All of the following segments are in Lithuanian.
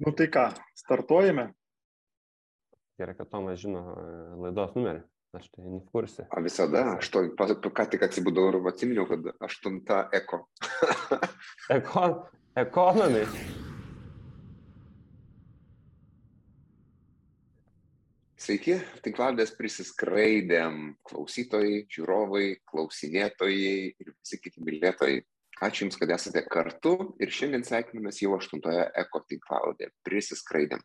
Nu tai ką, startuojame? Gerai, kad Tomas žino e, laidos numerį. Aš tai nekursi. A visada, aš to ką tik atsibudau ir atsiminiau, kad aštunta eko. Ekon, ekonomi. Sveiki, tinklalės prisiskraidėm klausytojai, žiūrovai, klausinėtojai ir visi kiti mylėtojai. Ačiū Jums, kad esate kartu ir šiandien sveikinamės jau aštuntoje eko tinklalodė. Prisiskraidėm.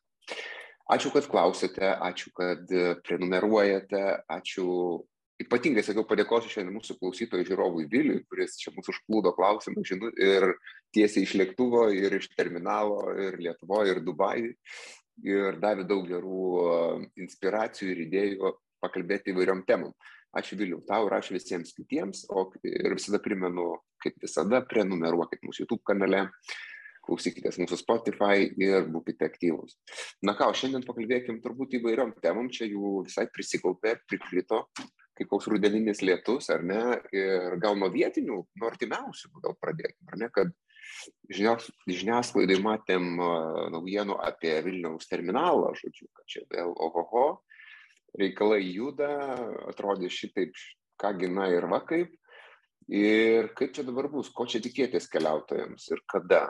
Ačiū, kad klausėte, ačiū, kad prenumeruojate, ačiū. Ypatingai sakiau, padėkosiu šiandien mūsų klausytojui žiūrovui Viliui, kuris čia mūsų užplūdo klausimų žinu ir tiesiai iš lėktuvo, ir iš terminalo, ir Lietuvoje, ir Dubajui. Ir davė daug gerų inspiracijų ir idėjų pakalbėti įvairiom temom. Ačiū Viliu tau ir ačiū visiems kitiems. O ir visada primenu, kaip visada, prenumeruokit mūsų YouTube kanale, klausykitės mūsų Spotify ir būkite aktyvūs. Na ką, šiandien pakalbėkim turbūt įvairiom temom, čia jų visai prisikaupė, prikrito, kaip koks rudeninis lietus, ar ne, ir gal nuo vietinių, nuo artimiausių gal pradėkime, ar ne, kad žiniasklaidai matėm naujienų apie Vilniaus terminalą, žodžiu, kad čia vėl ohoho, reikalai juda, atrodė šitaip, ką gina ir va kaip. Ir kaip čia dabar bus, ko čia tikėtis keliautojams ir kada.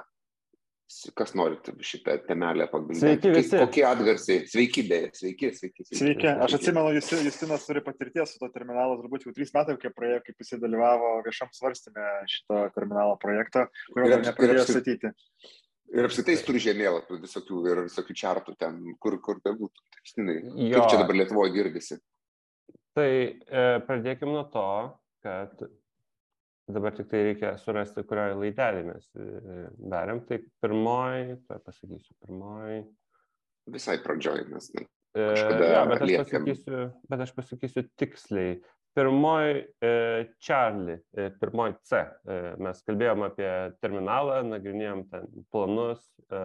Kas norite šitą temelę pagrindinę? Sveiki visi. Kokie atgarsiai? Sveiki, beje, sveiki, sveiki. Sveiki, sveiki. aš atsimenu, Justinas turi patirties su to terminalu, turbūt jau trys metai, kaip praėjo, kaip jis dalyvavo viešam svarstymė šito terminalo projekto, kurio dar nepradėjo statyti. Ir apskritai jis turi žemėlapių visokių ir visokių čartų ten, kur, kur bebūtų. Kristinai, kaip čia dabar Lietuvoje girdisi? Tai e, pradėkime nuo to, kad dabar tik tai reikia surasti, kurioje laidelį mes e, darėm. Tai pirmoji, tai pasakysiu, pirmoji. Visai pradžioj mes. Ne, e, ja, bet, aš pasakysiu, bet aš pasakysiu tiksliai. Pirmoji e, Charlie, e, pirmoji C. E, mes kalbėjom apie terminalą, nagrinėjom ten planus, e,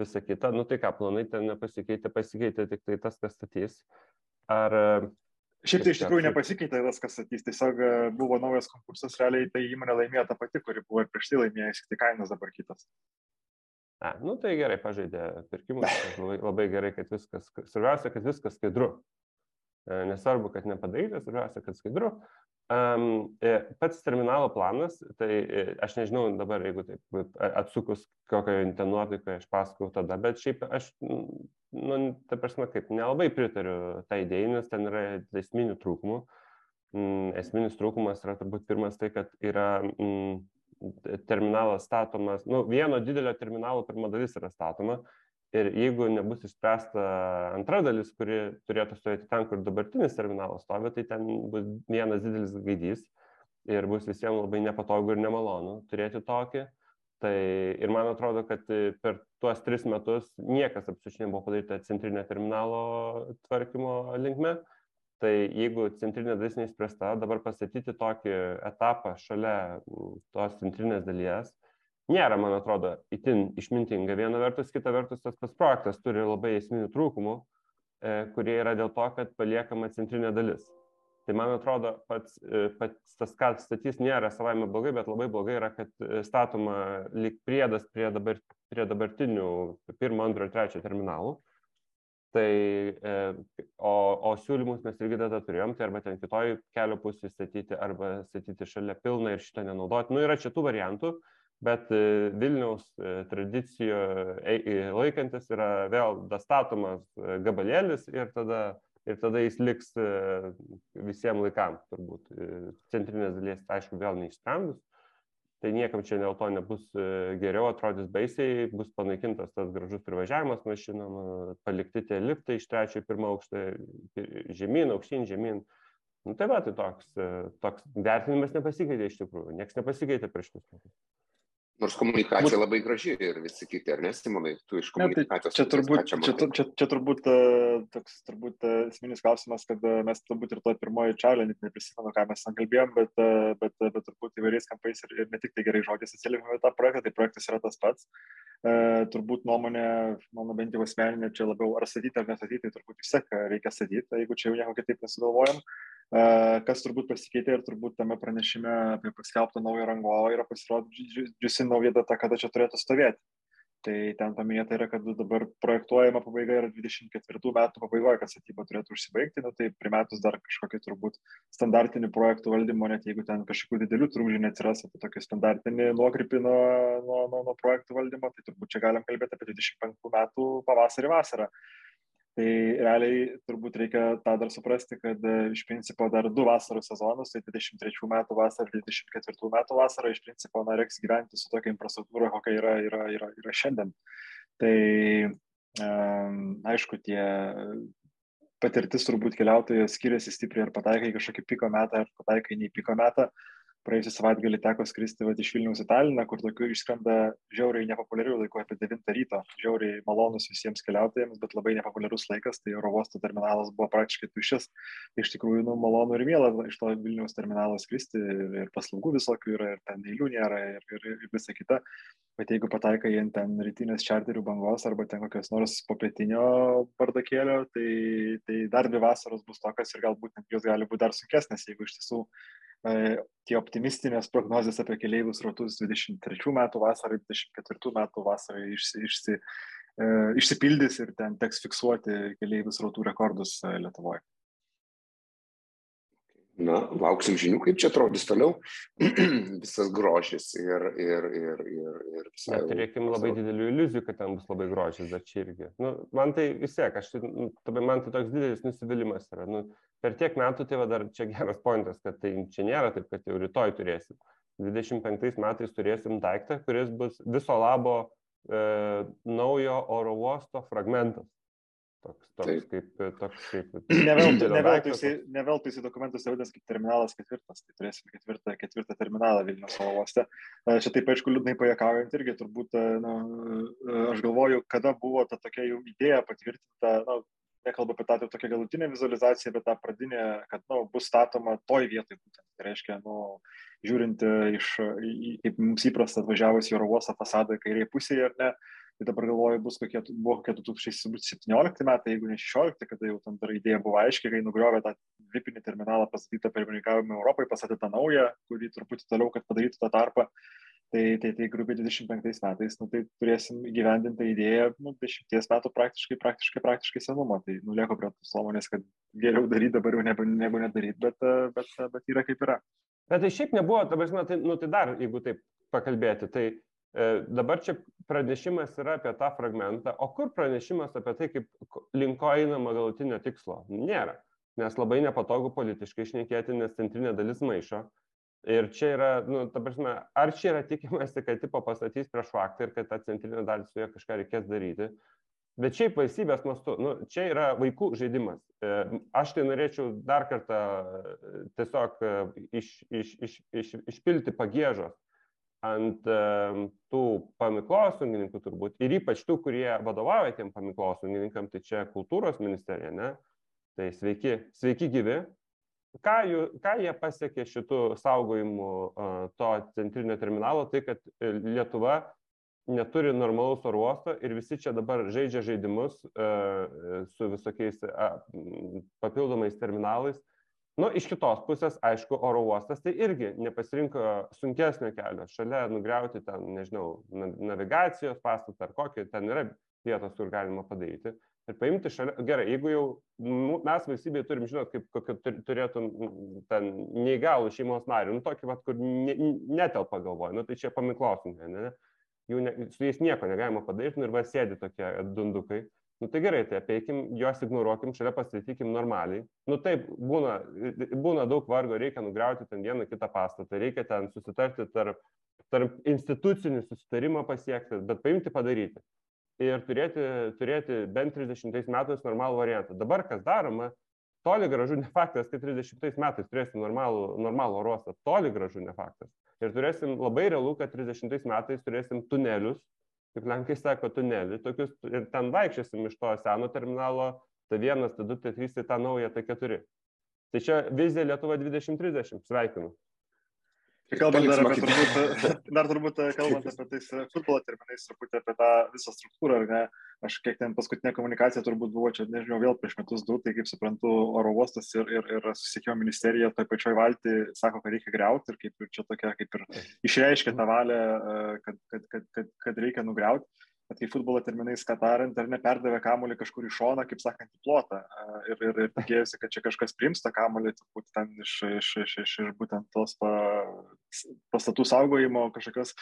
visą kitą. Nu tai ką, planai ten nepasikeitė, pasikeitė tik tai tas, kas statys. Ar... E, Šiaip tai iš tikrųjų nepasikeitė tas, kas statys. Tiesiog e, buvo naujas konkursas, realiai tai įmonė laimėjo tą pati, kuri buvo ir prieš tai laimėjusi, tik kainos dabar kitas. A, nu tai gerai, pažaidė pirkimus, labai, labai gerai, kad viskas, svarbiausia, kad viskas skaidru. Nesvarbu, kad nepadarytas, svarbiausia, kad skaidru. Pats terminalo planas, tai aš nežinau dabar, jeigu taip atsukus kokio ten nuotaiko aš pasakau tada, bet šiaip aš, nu, ta prasme, kaip nelabai pritariu tai idėjai, nes ten yra esminių trūkumų. Esminis trūkumas yra turbūt pirmas tai, kad yra terminalas statomas, nu, vieno didelio terminalo pirma dalis yra statoma, ir jeigu nebus išspręsta antra dalis, kuri turėtų stovėti ten, kur dabartinis terminalas stovi, tai ten bus vienas didelis gaidys ir bus visiems labai nepatogu ir nemalonu turėti tokį. Tai ir man atrodo, kad per tuos tris metus niekas absoliučiai nebuvo padaryta centrinio terminalo tvarkymo linkme. Tai jeigu centrinė dalis neįspręsta, dabar pastatyti tokį etapą šalia tos centrinės dalies, nėra, man atrodo, itin išmintinga. Viena vertus, kita vertus, tas pats projektas turi labai esminių trūkumų, e, kurie yra dėl to, kad paliekama centrinė dalis. Tai man atrodo, pats, e, pats tas, ką statys, nėra savaime blogai, bet labai blogai yra, kad e, statoma lik priedas prie, dabar, prie dabartinių pirmo, antro ir trečio terminalų. Tai, o, o siūlymus mes irgi tada turėjom, tai arba ten kitoj kelio pusėje statyti, arba statyti šalia pilną ir šito nenaudoti. Nu, yra čia tų variantų, bet e, Vilniaus e, tradicijų e, laikantis yra vėl dastatomas gabalėlis ir tada, ir tada jis liks visiems laikams, turbūt. Centrinės dalies, aišku, vėl neišsprendus. Tai niekam čia dėl to nebus geriau, atrodys baisiai, bus panaikintas tas gražus privažiavimas mašinom, palikti tie liftai iš trečio į pirmą aukštą, žemyn, aukštyn, žemyn. Nu, tai va, tai toks, toks vertinimas nepasikeitė iš tikrųjų, niekas nepasikeitė prieš metus. Nors komunikacija Būt... labai graži ir visi kiti, ar ne, Simonai, tu iš komunikacijos. Ne, tai čia, turbūt, čia, čia, čia, čia turbūt e, toks turbūt e, esminis klausimas, kad e, mes turbūt ir to pirmoji čarlį, net neprisimenu, ką mes ten kalbėjom, bet, bet, bet turbūt įvairiais kampais ir, ir ne tik tai gerai žodžiais atsiliekame tą projektą, tai projektas yra tas pats. E, turbūt nuomonė, mano bent jau asmeninė, čia labiau ar statyti ar nestatyti, tai turbūt vis tiek reikia statyti, jeigu čia jau nieko kitaip nesugalvojam. Kas turbūt pasikeitė ir turbūt tame pranešime apie paskelbtą naują rangovą yra pasirodžiusi nauja data, kada čia turėtų stovėti. Tai ten paminėta yra, kad dabar projektuojama pabaiga yra 24 metų pabaigoje, kad statyba turėtų užsibaigti, nu, tai primetus dar kažkokį turbūt standartinį projektų valdymo, net jeigu ten kažkokių didelių trūkdžių neatsiras, apie tokį standartinį nuokrypį nuo, nuo, nuo, nuo projektų valdymo, tai turbūt čia galim kalbėti apie 25 metų pavasarį vasarą. Tai realiai turbūt reikia tą dar suprasti, kad e, iš principo dar du vasaros sezonus, tai 23 metų vasara ir 24 metų vasara, iš principo na, reiks gyventi su tokia infrastruktūra, kokia yra, yra, yra, yra šiandien. Tai um, aišku, tie patirtis turbūt keliautojo skiriasi stipriai, ar pataikai kažkokį piko metą, ar pataikai nei piko metą. Uh, praėjusį savaitgalį teko skristi vat, iš Vilniaus į Taliną, kur tokių išskrenda žiauriai nepopuliarių laikų apie 9 ryto, žiauriai malonus visiems keliautojams, bet labai nepopuliarus laikas, tai oro uosto terminalas buvo praktiškai tuščias. Iš tikrųjų, nu, malonu ir mėla iš to Vilniaus terminalo skristi ir paslaugų visokių yra, ir ten eilių nėra, ir, ir, ir visa kita. Bet jeigu pataikai ant ten rytinės čarterių bangos arba ten kokios nors popietinio bardakėlio, tai, tai dar dvi vasaros bus tokios ir galbūt net jos gali būti dar sunkesnės, jeigu iš tiesų tie optimistinės prognozijas apie keliaivių srautus 23 metų vasarai, 24 metų vasarai išsi, išsi, e, išsipildys ir ten teks fiksuoti keliaivių srautų rekordus e, Lietuvoje. Na, lauksim žinių, kaip čia atrodys toliau visas grožis ir, ir, ir, ir, ir visai. Turėkim labai didelių iliuzijų, kad ten bus labai grožis, bet čia irgi. Nu, man tai vis tiek, aš, nu, man tai toks didelis nusivylimas yra. Nu, per tiek metų, tai va dar čia geras pointas, kad tai čia nėra taip, kad jau rytoj turėsim. 25 metais turėsim daiktą, kuris bus viso labo e, naujo oro uosto fragmentas. Toks, toks Taip. kaip, toks kaip. Neveltui jisai dokumentuose vadinasi kaip terminalas ketvirtas, tai turėsime ketvirtą, ketvirtą terminalą Vilnius oro uoste. Čia taip aišku liūdnai pajakaujant irgi turbūt, na, aš galvoju, kada buvo ta tokia jau idėja patvirtinta, na, nekalbu apie tą tokią galutinę vizualizaciją, bet tą pradinę, kad nu, bus statoma toj vietoj būtent. Tai reiškia, nu, žiūrint iš, kaip mums įprasta atvažiavus į oro uostą fasadą kairėje pusėje ar ne, Tai dabar galvoju, bus kokie, buvo kokie 2017 metai, jeigu ne 16, kada jau ten dar idėja buvo aiški, kai nugriovė tą vipinį terminalą pastatytą per pirmininkavimą Europai, pastatė tą naują, kurį truputį toliau, kad padarytų tą tarpą. Tai, tai, tai grubiai 25 metais, nu, tai turėsim įgyvendintą idėją, nu, 10 metų praktiškai, praktiškai, praktiškai senumo. Tai nulieku prie tos nuomonės, kad geriau daryti dabar jau negu, negu nedaryti, bet, bet, bet yra kaip yra. Bet tai šiaip nebuvo, ta prasme, tai, nu, tai dar, jeigu taip pakalbėti, tai dabar čia pranešimas yra apie tą fragmentą, o kur pranešimas apie tai, kaip linko einama galutinio tikslo? Nėra, nes labai nepatogu politiškai išnekėti, nes centrinė dalis maišo. Ir čia yra, nu, ta prasme, ar čia yra tikimasi, kad tipo pastatys prieš faktą ir kad tą centrinę dalį su ja kažką reikės daryti. Bet šiaip valstybės mastu, nu, čia yra vaikų žaidimas. E, aš tai norėčiau dar kartą e, tiesiog iš, iš, iš, iš, išpilti pagėžos ant tų paminklosaugininkų turbūt ir ypač tų, kurie vadovauja tiem paminklosaugininkam, tai čia kultūros ministerija, ne? Tai sveiki, sveiki gyvi. Ką, jų, ką jie pasiekė šitų saugojimų to centrinio terminalo, tai kad e, Lietuva neturi normalaus oro uosto ir visi čia dabar žaidžia žaidimus su visokiais papildomais terminalais Nu, iš kitos pusės, aišku, oro uostas tai irgi nepasirinko sunkesnio kelio. Šalia nugriauti ten, nežinau, navigacijos pastatą ar kokį, ten yra vietos, kur galima padaryti. Ir paimti šalia, gerai, jeigu jau nu, mes valstybėje turim žinot, kaip kokio turėtum ten neįgalų šeimos narių, nu tokį, vat, kur ne, netelpa galvoja, nu tai čia paminklosim, ne, ne? Jų ne, su jais nieko negalima padaryti, nu ir va sėdi tokie dundukai nu tai gerai tai apeikim juos ignoruokim šalia pastatykim normaliai. Nu taip būna būna daug vargo reikia nugriauti ten vieną kitą pastatą reikia ten susitarti tarp tarp institucinį susitarimą pasiekti bet paimti padaryti. Ir turėti turėti bent trisdešimtais metais normalų variantą. Dabar kas daroma toli gražu ne faktas kad trisdešimtais metais turėsim normalų normalų oro uostą. Toli gražu ne faktas. Ir turėsim labai realu kad trisdešimtais metais turėsim tunelius kaip lenkai sako, tunelį, tokius ir ten vaikščiosim iš to seno terminalo, T1, T2, T3, tai tą naują T4. Tai čia vizija Lietuva 2030, sveikinu. Kalbant dar apie turbūt, dar turbūt kalbant apie tais futbolo terminais, truputį apie tą visą struktūrą, ar ne, aš kiek ten paskutinė komunikacija turbūt buvo čia, nežinau, vėl prieš metus du, tai kaip suprantu, oro uostas ir, ir, ir susiekimo ministerija toje pačioje valti sako, kad reikia greuti ir kaip ir čia tokia, kaip ir išreiškia tą valią, kad, kad, kad, kad, kad reikia nugriauti. Kad kai futbolo terminais katarant ar neperdavė kamuolį kažkur į šoną, kaip sakant, į plotą. Ir, ir, ir tikėjusi, kad čia kažkas priims tą kamuolį, turbūt ten iš, iš, iš, iš, iš būtent tos pa, pastatų saugojimo kažkokios,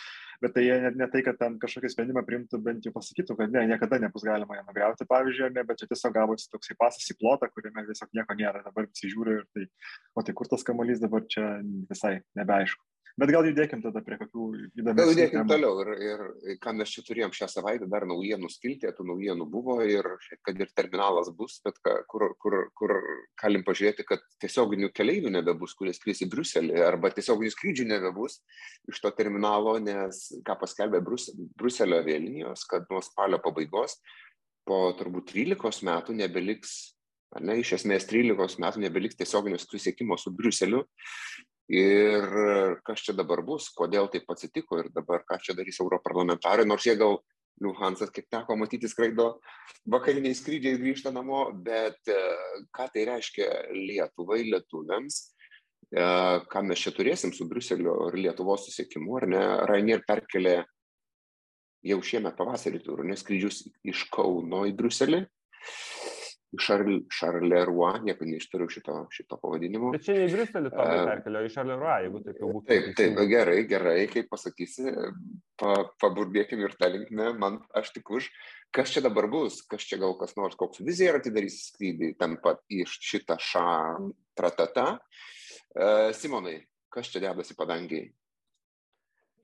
bet tai jie net ne tai, kad ten kažkokį sprendimą priimtų, bent jau pasakytų, kad ne, niekada nebus galima ją nugriauti, pavyzdžiui, ne, bet čia tiesiog gavosi toksai pasas į plotą, kuriame tiesiog nieko nėra, dabar visi žiūri ir tai, o tai kur tas kamuolys dabar čia visai nebeaišku. Bet gal judėkim tada prie kokių įdomių. Gal judėkim temų. toliau ir, ir ką mes čia turėjom šią savaitę, dar naujienų skiltė, tų naujienų buvo ir kad ir terminalas bus, bet ka, kur, kur, kur galim pažiūrėti, kad tiesioginių keleivių nebebus, kurie skris į Bruselį, arba tiesioginių skrydžių nebebus iš to terminalo, nes ką paskelbė Brus, Bruselio avialinijos, kad nuo spalio pabaigos po turbūt 13 metų nebeliks ar ne, iš esmės 13 metų nebeliks tiesioginio susisiekimo su Briuseliu ir kas čia dabar bus, kodėl taip atsitiko ir dabar ką čia darys europarlamentarai, nors jie gal Luhansas, kaip teko matyti, skraido vakariniais skrydžiais grįžta namo, bet e, ką tai reiškia Lietuvai, lietuviams, e, ką mes čia turėsim su Bruselio ir Lietuvos susiekimu, ar ne, Rainier perkelė jau šiemet pavasarį turų neskrydžius iš Kauno į Bruselį Šarl, Šarleroi, nieko neištariu šito, šito pavadinimo. Bet čia ne į Briuselį to perkelio, į Šarleroi, jeigu taip jau būtų. Taip, taip, gerai, gerai, kaip pasakysi, pa, paburbėkim ir tą linkmę, man aš tik už, kas čia dabar bus, kas čia gal kas nors, koks vizija atidarys skrydį ten pat iš šitą šą tratata. Uh, Simonai, kas čia dedasi padangiai?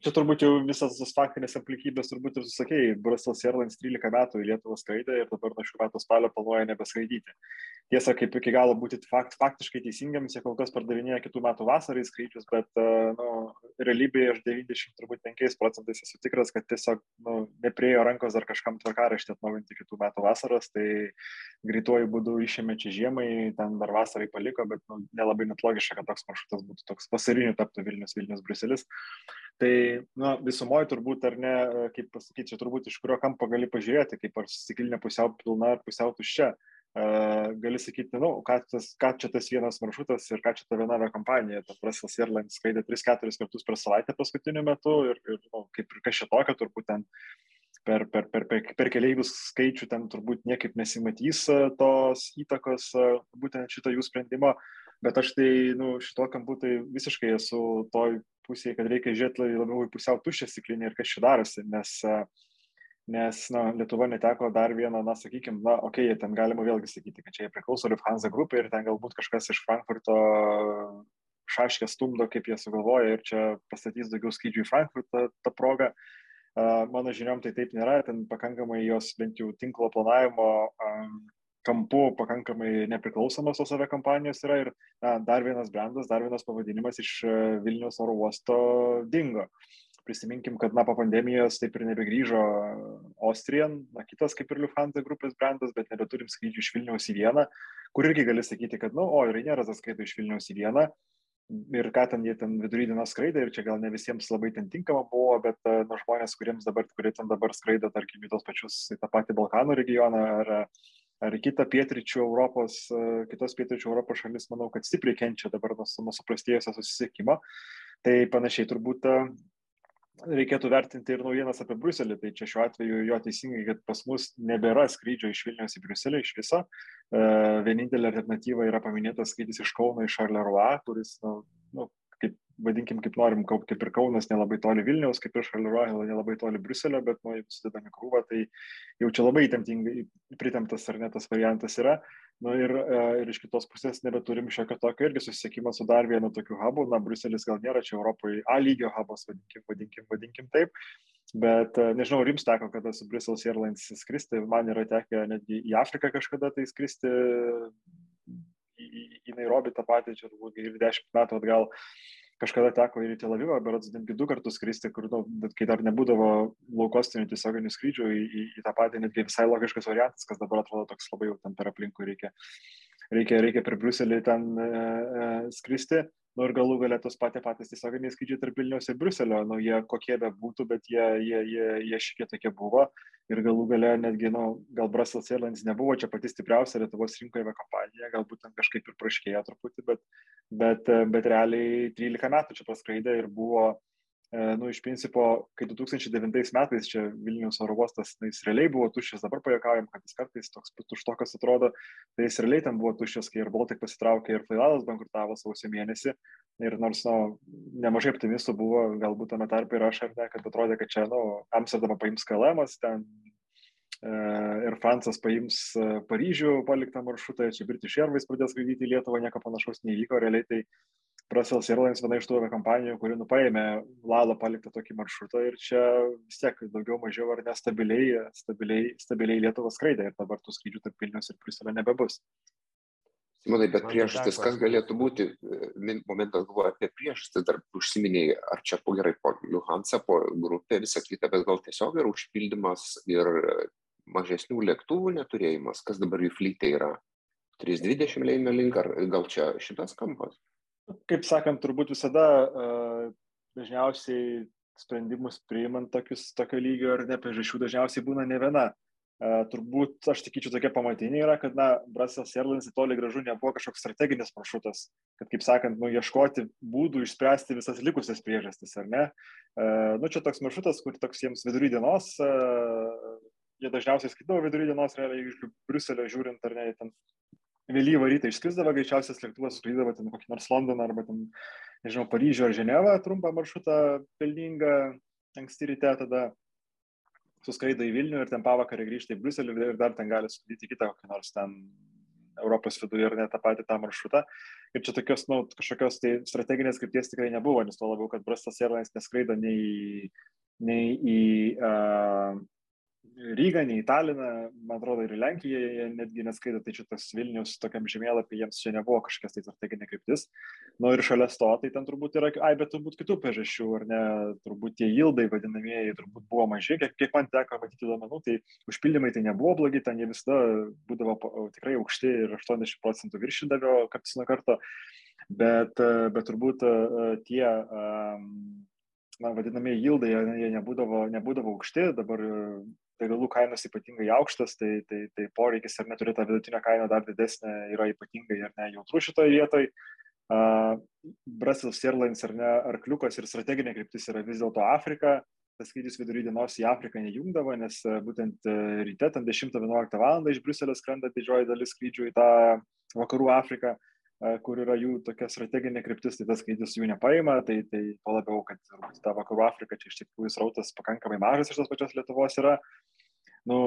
Čia turbūt jau visas tas faktinės aplinkybės turbūt ir susakėjai, Brussels Airlines 13 metų į Lietuvą skraidė ir dabar nuo šių metų spalio planuoja nebeskraidyti. Tiesa, kaip iki galo būti fakt, faktiškai teisingiams, jie kol kas pardavinėja kitų metų vasarai skrydžius, bet nu, realybėje aš 95 procentais esu tikras, kad tiesiog nu, nepriejo rankos dar kažkam tvarkaraštį atnaujinti kitų metų vasaros, tai greituoju būdu išėmė čia žiemai, ten dar vasarai paliko, bet nu, nelabai net logiška, kad toks maršrutas būtų toks vasariniu taptų Vilnius, Vilnius, Bruselis. Tai na, visumoje turbūt, ar ne, kaip pasakyti, čia turbūt iš kurio kampo gali pažiūrėti, kaip ar stiklinė pusiau pilna ar pusiau tuščia. Uh, gali sakyti, nu, ką, tas, ką čia tas vienas maršrutas ir ką čia ta viena kompanija, ta Brussels Airlines skraidė 3-4 kartus per savaitę paskutiniu metu ir, ir nu, kaip ir kas šitokio, turbūt ten per, per, per, per, per keliaivių skaičių ten turbūt niekaip nesimatys tos įtakos būtent šito jų sprendimo, bet aš tai, nu, šito kampu tai visiškai esu toj pusėje, kad reikia žiūrėti labiau į pusiau tuščią stiklinį ir kas čia darosi, nes, nes na, Lietuva neteko dar vieną, na, sakykime, na, okei, okay, ten galima vėlgi sakyti, kad čia jie priklauso Lufthansa grupai ir ten galbūt kažkas iš Frankfurto šaškė stumdo, kaip jie sugalvoja ir čia pastatys daugiau skrydžių į Frankfurtą tą progą. Mano žiniom tai taip nėra, ten pakankamai jos bent jau tinklo planavimo kampu pakankamai nepriklausomas tos aviakompanijos yra ir na, dar vienas brandas, dar vienas pavadinimas iš e, Vilnius oro uosto dingo. Prisiminkim, kad na, po pandemijos taip ir nebegrįžo Austrian, na, kitas kaip ir Lufthansa grupės brandas, bet nebeturim skrydžių iš Vilniaus į vieną, kur irgi gali sakyti, kad, nu, o, ir nėra tas skrydis iš Vilniaus į vieną, ir ką ten jie ten vidury dienos skraidė ir čia gal ne visiems labai ten tinkama buvo, bet e, na, žmonės, kuriems dabar, kurie ten dabar skraido, tarkim, į tos pačius, į tą patį Balkanų regioną ar ar kitą pietričių Europos, e, kitos pietričių Europos šalis, manau, kad stipriai kenčia dabar nuo, nuo suprastėjusio susisiekimo. Tai panašiai turbūt e, reikėtų vertinti ir naujienas apie Bruselį. Tai čia šiuo atveju jo teisingai, kad pas mus nebėra skrydžio iš Vilnius į Bruselį iš viso. E, vienintelė alternatyva yra paminėtas skrydis iš Kauno į Charleroi, kuris, nu, nu, kaip vadinkim, kaip norim, kaip ir Kaunas nelabai toli Vilniaus, kaip ir Šarliruoja nelabai toli Bruselio, bet nu, jeigu sudedami krūvą, tai jau čia labai įtemptingai pritemptas ar ne tas variantas yra. Nu, ir, e, ir iš kitos pusės nebeturim šiokio tokio irgi susisiekimo su dar vienu tokiu hubu. Na, Bruselis gal nėra čia Europoje A lygio hubas, vadinkim, vadinkim, vadinkim taip. Bet e, nežinau, ar jums teko kada su Brussels Airlines skristi, man yra tekę netgi į Afriką kažkada tai skristi, į, į, Nairobį tą patį, čia turbūt ir dešimt metų atgal. Kažkada teko ir į Tel Avivą, berods netgi du kartus skristi, kur, nu, kai dar nebūdavo laukostinių tiesioginių skrydžių į, į, į tą patį, netgi visai logiškas variantas, kas dabar atrodo toks labai jau ten per aplinkų reikia, reikia, reikia per Bruselį ten e, e, skristi nu ir galų gale tos patys patys tiesioginiai skrydžiai tarp Vilniaus ir Bruselio, nu jie kokie be būtų, bet jie, jie, jie, jie šiek tokie buvo. Ir galų gale netgi, nu, gal Brussels Airlines nebuvo čia pati stipriausia Lietuvos rinkoje kompanija, galbūt ten kažkaip ir praškėjo truputį, bet, bet, bet realiai 13 metų čia paskraidė ir buvo nu, iš principo, kai 2009 metais čia Vilnius oro uostas, na, jis realiai buvo tuščias, dabar pajokaujam, kad jis kartais toks tuštokas atrodo, tai jis realiai ten buvo tuščias, kai ir Baltic pasitraukė, ir Flailalas bankrutavo sausio mėnesį. Ir nors, na, nu, nemažai optimistų buvo, galbūt tame tarpe ir aš, ar ne, kad atrodė, kad čia, na, nu, Amsterdamą paims KLM, ten e, ir Francas paims e, Paryžių paliktą maršrutą, čia British Airways pradės skraidyti į Lietuvą, nieko panašaus neįvyko, realiai tai Brussels Airlines viena iš tų kompanijų, kuri nupaėmė Lalo paliktą tokį maršrutą ir čia vis tiek daugiau mažiau ar nestabiliai, stabiliai, stabiliai Lietuvą skraidė ir dabar tų skrydžių tarp Vilnius ir Briuselio nebebus. Simonai, bet priežastis, kas galėtų būti, momentas galvoju apie priežastis, dar užsiminiai, ar čia po gerai po Luhansa, po grupė, visą kitą, bet gal tiesiog yra užpildymas ir mažesnių lėktuvų neturėjimas, kas dabar jų flytė yra 320 lėmė link, ar gal čia šitas kampas? Kaip sakant, turbūt visada uh, dažniausiai sprendimus priimant tokius, tokio lygio ar ne priežasčių dažniausiai būna ne viena. Uh, turbūt aš tikyčiau tokia pamatinė yra, kad, na, Brussels Airlines toli gražu nebuvo kažkoks strateginis maršrutas, kad, kaip sakant, nu, ieškoti būdų išspręsti visas likusias priežastis, ar ne? Uh, nu, čia toks maršrutas, kur toks jiems vidury dienos, jie dažniausiai skaitavo vidury dienos, realiai iš Briuselio žiūrint, ar ne, ten vėlyvą rytą išskrisdavo, greičiausias lėktuvas skraidavo ten kokį nors Londoną arba ten, nežinau, Paryžių ar Ženevą, trumpą maršrutą pelningą, anksti ryte tada suskraido į Vilnių ir ten pavakarį grįžta į Bruselį ir dar ten gali skraidyti kitą kokį nors ten Europos viduje ir net tą patį tą maršrutą. Ir čia tokios, na, nu, kažkokios tai strateginės krypties tikrai nebuvo, nes to labiau, kad Brastas Airlines neskraido nei, nei į uh, Rygą, nei Taliną, man atrodo, ir Lenkiją jie netgi neskaito, tai čia tas Vilnius tokiam žemėlapį jiems čia nebuvo kažkokia tai strateginė kryptis. Nu ir šalia to, tai ten turbūt yra, ai, bet turbūt kitų priežasčių, ar ne, turbūt tie įldai vadinamieji turbūt buvo maži, kiek, kiek man teko matyti duomenų, tai užpildymai tai nebuvo blogi, ten jie visada būdavo tikrai aukšti ir 80 procentų viršindavio karts nuo karto, bet, bet turbūt tie na, vadinamieji įldai, jie nebūdavo, nebūdavo aukšti, dabar degalų kainos ypatingai aukštas, tai, tai, tai poreikis ar neturi tą vidutinę kainą dar didesnė yra ypatingai ar ne jautru šitoje vietoje. Uh, Brussels Airlines ar ne, arkliukas ir strateginė kryptis yra vis dėlto Afrika. Tas skrydis vidury dienos į Afriką nejungdavo, nes būtent ryte, ten 10-11 val. iš Bruselio skrenda didžioji dalis skrydžių į tą vakarų Afriką, kur yra jų tokia strateginė kryptis, tai tas skrydis jų nepaima, tai, tai to labiau, kad ta vakarų Afrika čia iš tikrųjų srautas pakankamai mažas iš tos pačios Lietuvos yra. Nu,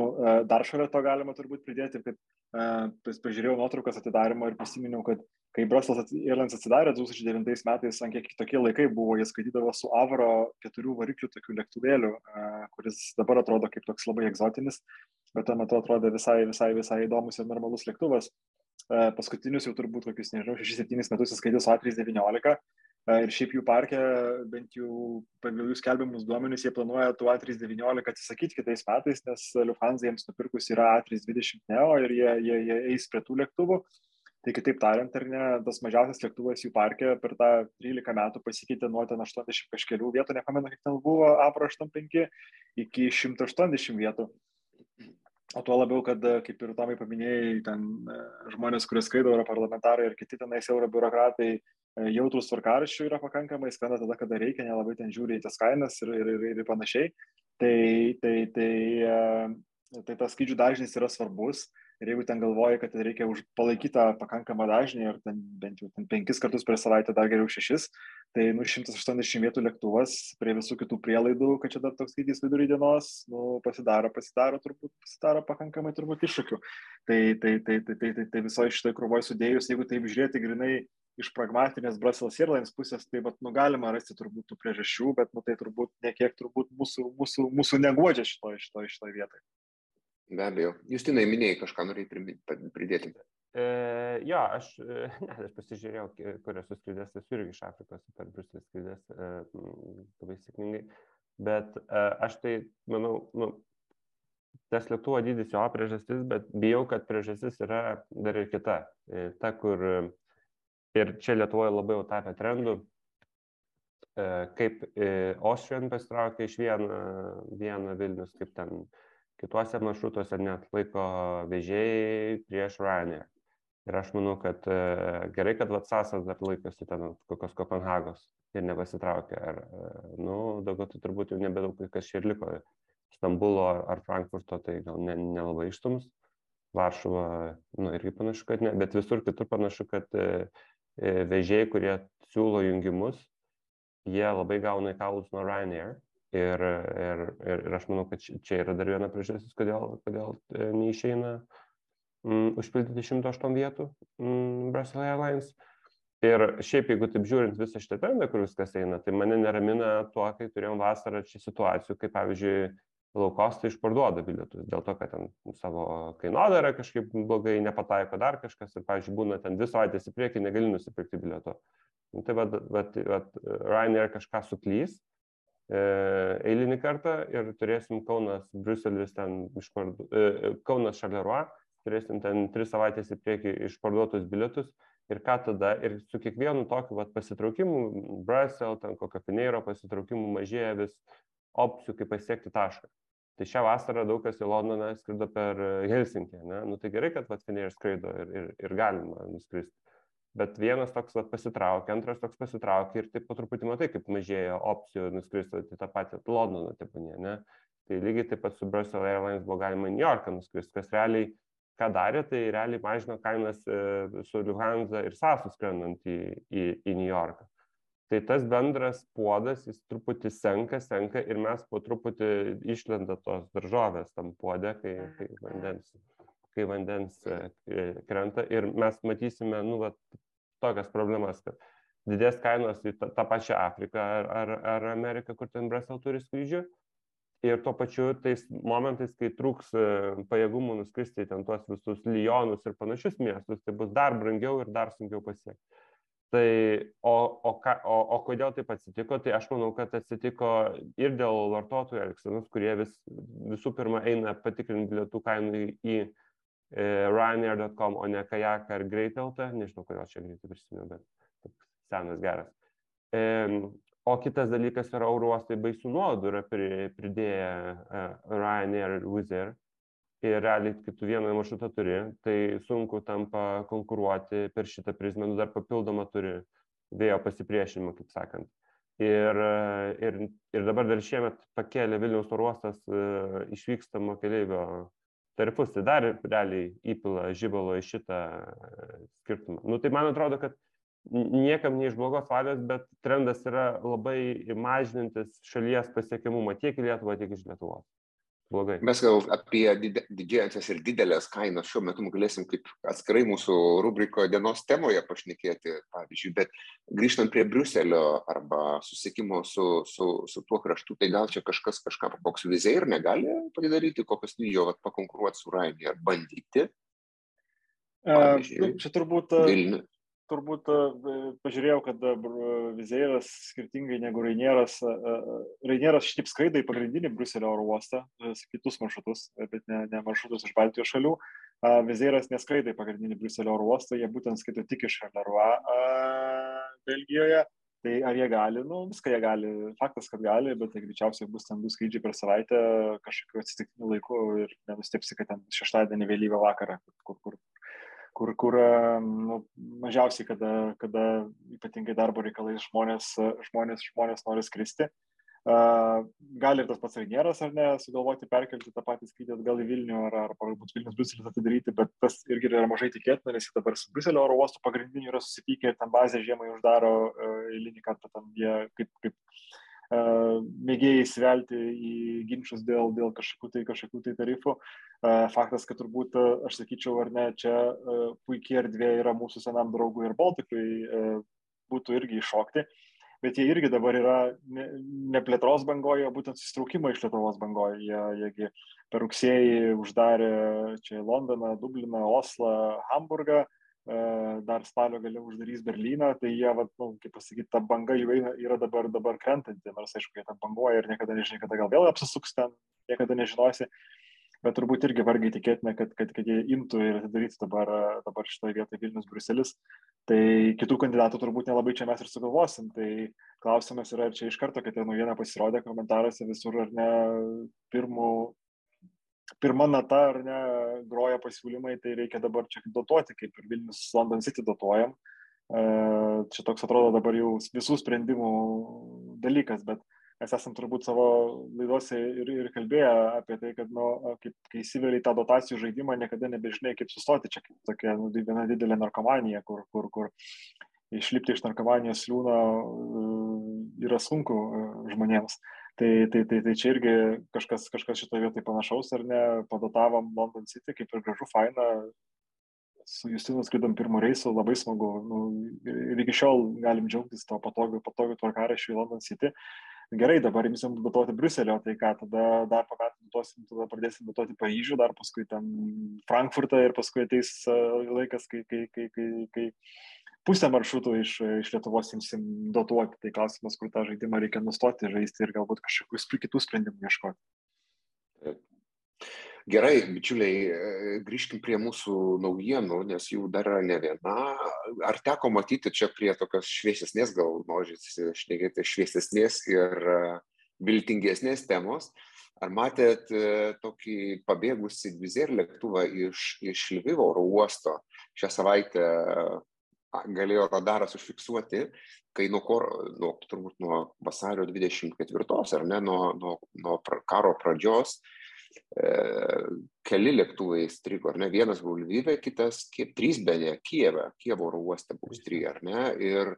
dar šalia to galima turbūt pridėti, kad uh, pažiūrėjau nuotraukas atidarimo ir prisiminiau, kad kai Brussels Airlines atsidarė 2009 metais, ant kiek kitokie laikai buvo, jie skaitydavo su Avro keturių variklių tokių lėktuvėlių, uh, kuris dabar atrodo kaip toks labai egzotinis, bet tuo metu atrodė visai, visai, visai įdomus ir normalus lėktuvas. Paskutinius jau turbūt kokius, nežinau, 6-7 metus įskaitė su A319 Ir šiaip jų parke, bent jau pagal jų skelbiamus duomenys, jie planuoja tų A319 atsisakyti kitais metais, nes Lufthansa jiems nupirkus yra A320 Neo ir jie, jie, jie eis prie tų lėktuvų. Tai kitaip tariant, ar ne, tas mažiausias lėktuvas jų parke per tą 13 metų pasikeitė nuo ten 80 kažkelių vietų, nepamenu, kiek ten buvo, A85 iki 180 vietų. O tuo labiau, kad, kaip ir Tomai paminėjai, ten e, žmonės, kurie skraido, europarlamentarai ir kiti tenais eurobiurokratai, E, jautrus tvarkaraščių yra pakankamai, skrenda tada, kada reikia, nelabai ten žiūri į tas kainas ir, ir, ir, ir panašiai. Tai, tai, tai, e, tai tas skrydžių dažnis yra svarbus ir jeigu ten galvoji, kad reikia už palaikytą pakankamą dažnį ir ten bent jau ten penkis kartus per savaitę, dar geriau šešis, tai nu 180 vietų lėktuvas prie visų kitų prielaidų, kad čia dar toks skrydis vidury dienos, nu pasidaro, pasidaro turbūt, pasidaro pakankamai turbūt iššūkių. Tai, tai, tai, tai, tai, tai, tai visoje šitoje krūvoje sudėjus, jeigu taip žiūrėti grinai iš pragmatinės Brussels Airlines pusės, tai vat, nu, galima rasti turbūt tų priežasčių, bet nu, tai turbūt nekiek turbūt mūsų, mūsų, mūsų neguodžia šitoje šito, šito vietoje. Be abejo. Justinai minėjai kažką norėjai pridėti. E, jo, aš, e, ne, aš pasižiūrėjau, kur esu skrydęs, esu irgi iš Afrikos per Bruselį skrydęs e, labai sėkmingai, bet e, aš tai, manau, nu, tas lėktuvo dydis jo priežastis, bet bijau, kad priežastis yra dar ir kita. E, ta, kur Ir čia Lietuvoje labai jau tapę trendu, e, kaip e, Austrian pasitraukė iš vieno, vieno Vilnius, kaip ten kituose maršrutuose net laiko vežėjai prieš Ryanair. Ir aš manau, kad e, gerai, kad Vatsasas dar laikosi ten kokios Kopenhagos ir nepasitraukė. Ar, e, nu, daugiau tai turbūt jau nebedaug kas čia ir liko. Stambulo ar Frankfurto tai gal nelabai ne ištums. Varšuva, nu, irgi panašu, kad ne, bet visur kitur panašu, kad e, vežėjai, kurie siūlo jungimus, jie labai gauna į kaulus nuo Ryanair. Ir, ir, ir, aš manau, kad čia yra dar viena priežastis, kodėl, kodėl e, neišeina mm, užpildyti 108 vietų mm, Brussels Airlines. Ir šiaip, jeigu taip žiūrint visą šitą trendą, kur viskas eina, tai mane neramina tuo, kai turėjom vasarą čia situacijų, kaip pavyzdžiui, laukostai išparduoda bilietus, dėl to, kad ten savo kainodarą kažkaip blogai nepataiko dar kažkas ir, pavyzdžiui, būna ten dvi savaitės į priekį, negali nusipirkti bilieto. Nu, tai vad, vad, vad, Ryanair kažką suklys eilinį kartą ir turėsim Kaunas, Bruselis ten išparduoda, e, Kaunas Šarleroi turėsim ten tris savaitės į priekį išparduotus bilietus ir ką tada, ir su kiekvienu tokiu vat, pasitraukimu, Brasel, ten kokio Fineiro pasitraukimu mažėja vis opcijų, kaip pasiekti tašką. Tai šią vasarą daug kas į Londoną skrido per Helsinkį, ne? Nu tai gerai, kad vat Fineiro skraido ir, ir, ir galima nuskristi. Bet vienas toks vat, pasitraukia, antras toks pasitraukia ir taip po truputį matai, kaip mažėja opcijų nuskristi į tą patį Londoną, taip ne? Tai lygiai taip pat su Brussels Airlines buvo galima į New Yorką nuskristi, kas realiai ką darė, tai realiai mažino kainas e, su Lufthansa ir SASU skrendant į, į, į New Yorką. Tai tas bendras puodas, jis truputį senka, senka ir mes po truputį išlenda tos daržovės tam puodė, kai, kai vandens, kai vandens e, krenta ir mes matysime, nu, va, tokias problemas, kad didės kainos į tą, tą pačią Afriką ar, ar, ar Ameriką, kur ten Brasel turi skrydžių, ir tuo pačiu tais momentais, kai trūks e, pajėgumų nuskristi ten tuos visus Lyonus ir panašius miestus, tai bus dar brangiau ir dar sunkiau pasiekti. Tai o, o, ką, o, o kodėl taip atsitiko, tai aš manau, kad atsitiko ir dėl vartotojų elgsenos, kurie vis, visų pirma eina patikrinti bilietų kainų į e, Ryanair.com, o ne Kajak ar Greiteltą, nežinau, kodėl čia greitai prisimenu, bet senas geras. E, O kitas dalykas yra oro uostai baisių nuodų yra pridėję uh, Ryanair ir Wizz Air. Ir realiai, kai tu vieną maršrutą turi, tai sunku tampa konkuruoti per šitą prizmę, nu dar papildomą turi vėjo pasipriešinimą, kaip sakant. Ir, ir, ir dabar dar šiemet pakėlė Vilniaus oro uostas uh, išvykstamo keleivio tarifus, tai dar realiai įpila žybalo į šitą skirtumą. Nu, tai man atrodo, kad niekam ne iš blogos valios, bet trendas yra labai mažinantis šalies pasiekiamumą tiek į Lietuvą, tiek iš Lietuvos. Blogai. Mes gal apie didžiąsias ir didelės kainas šiuo metu galėsim kaip atskirai mūsų rubrikoje dienos temoje pašnekėti, pavyzdžiui, bet grįžtant prie Briuselio arba susiekimo su, su, su tuo kraštu, tai gal čia kažkas kažką, koks vizai ir negali padaryti, kokios lygio pakonkuruoti su Rainė ar bandyti. Pavyzdžiui, čia turbūt Vilnius turbūt e, pažiūrėjau, kad e, Vizeiras skirtingai negu Rainieras, e, Rainieras šitaip skraido į pagrindinį Bruselio oro uostą, kitus maršrutus, bet ne, ne maršrutus iš Baltijos šalių. Vizeiras neskraido į pagrindinį Bruselio oro uostą, jie būtent skaito tik iš Charleroi Belgijoje. Tai ar jie gali, nu, viską jie gali, faktas, kad gali, bet tai greičiausiai bus ten du skrydžiai per savaitę kažkokiu atsitiktiniu laiku ir nenustepsi, kad ten šeštadienį vėlyvą vakarą, kur, kur kur, kur nu, mažiausiai, kada, kada ypatingai darbo reikalais žmonės, žmonės, žmonės nori skristi. Gali ir tas pats Rainieras ar ne, sugalvoti perkelti tą patį skrydį atgal į Vilnių ar, ar galbūt Vilnius Bruselis atidaryti, bet tas irgi yra mažai tikėtina, nes dabar su Bruselio oro uostu pagrindiniu yra susipykę ir ten bazę žiemai uždaro uh, eilinį kartą, ten jie kaip, kaip mėgėjai įsivelti į ginčius dėl, dėl kažkokių tai, kažkokių tai tarifų. Faktas, kad turbūt, aš sakyčiau, ar ne, čia puikiai erdvė yra mūsų senam draugui ir Baltikui būtų irgi iššokti, bet jie irgi dabar yra ne plėtros bangoje, o būtent susitraukimo iš Lietuvos bangoje. Jie, jiegi per rugsėjį uždarė čia Londoną, Dubliną, Oslą, Hamburgą, dar spalio gale uždarys Berlyną, tai jie, vat, nu, kaip pasakyti, ta banga jų eina, yra dabar, dabar krentanti, nors aišku, jie ten banguoja ir niekada nežinai, kada gal vėl apsisuks ten, niekada nežinosi, bet turbūt irgi vargiai tikėtina, kad, kad, kad jie imtų ir atidarytų dabar, dabar šitoje vietoje Vilnius, Bruselis. Tai kitų kandidatų turbūt nelabai čia mes ir sugalvosim. Tai klausimas yra, ar čia iš karto, kad ta naujiena pasirodė komentaruose visur, ar ne pirmų pirma nata ar ne groja pasiūlymai, tai reikia dabar čia dotuoti, kaip ir Vilnius London City dotuojam. Čia toks atrodo dabar jau visų sprendimų dalykas, bet mes esam turbūt savo laidose ir, ir kalbėję apie tai, kad, nu, kaip, kai įsivėliai tą dotacijų žaidimą, niekada nebežinai, kaip sustoti. Čia kaip tokia nu, viena didelė narkomanija, kur, kur, kur išlipti iš narkomanijos liūno yra sunku žmonėms. Tai, tai, tai, tai čia irgi kažkas, kažkas šitoje vietoje panašaus, ar ne, padotavom London City, kaip ir gražu, faina, su Justinu skridom pirmų reisų, labai smagu. Nu, ir iki šiol galim džiaugtis to patogiu, patogiu tvarkarašiu į London City. Gerai, dabar imsim dotuoti Bruselio, tai ką, tada dar po metų dotuosim, tada pradėsim dotuoti Paryžių, dar paskui ten Frankfurtą ir paskui ateis laikas, kai, kai, kai, kai, kai pusę maršrutų iš, iš Lietuvos imsim dotuoti. Tai klausimas, kur tą žaidimą reikia nustoti žaisti ir galbūt kažkokius kitų sprendimų ieškoti. Gerai, bičiuliai, grįžkim prie mūsų naujienų, nes jų dar yra ne viena. Ar teko matyti čia prie tokios šviesesnės, gal norisi šnekėti šviesesnės ir viltingesnės temos? Ar matėt tokį pabėgusi Vizer lėktuvą iš, iš Lvivo oro uosto? Šią savaitę galėjo radaras užfiksuoti, kai nuo, kor, nuo, turbūt nuo vasario 24, ar ne, nuo, nuo, nuo karo pradžios, e, keli lėktuvai strigo, ar ne, vienas buvo Lvyve, kitas, kiek, trys beje, Kieve, Kievo oro uoste buvo strigę, ar ne, ir,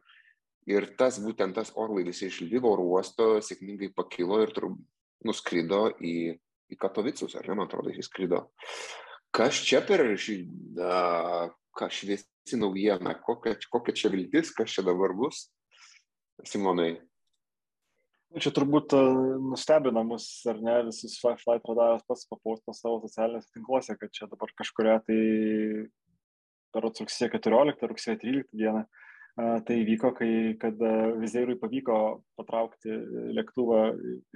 ir tas būtent tas orlaivis iš Lvyvo oro uosto sėkmingai pakilo ir turbūt nuskrido į, į Katovicus, ar ne, man atrodo, jis skrido. Kas čia per šį, uh, ką šviesi naujiena, kokia, kokia čia viltis, kas čia dabar bus, Simonai. Nu, čia turbūt nustebina mus, ar ne, visus Flight Radaras pats papaustas savo socialiniuose tinkluose, kad čia dabar kažkuria tai per rugsėjo 14, rugsėjo 13 dieną tai įvyko, kai, kad Vizierui pavyko patraukti lėktuvą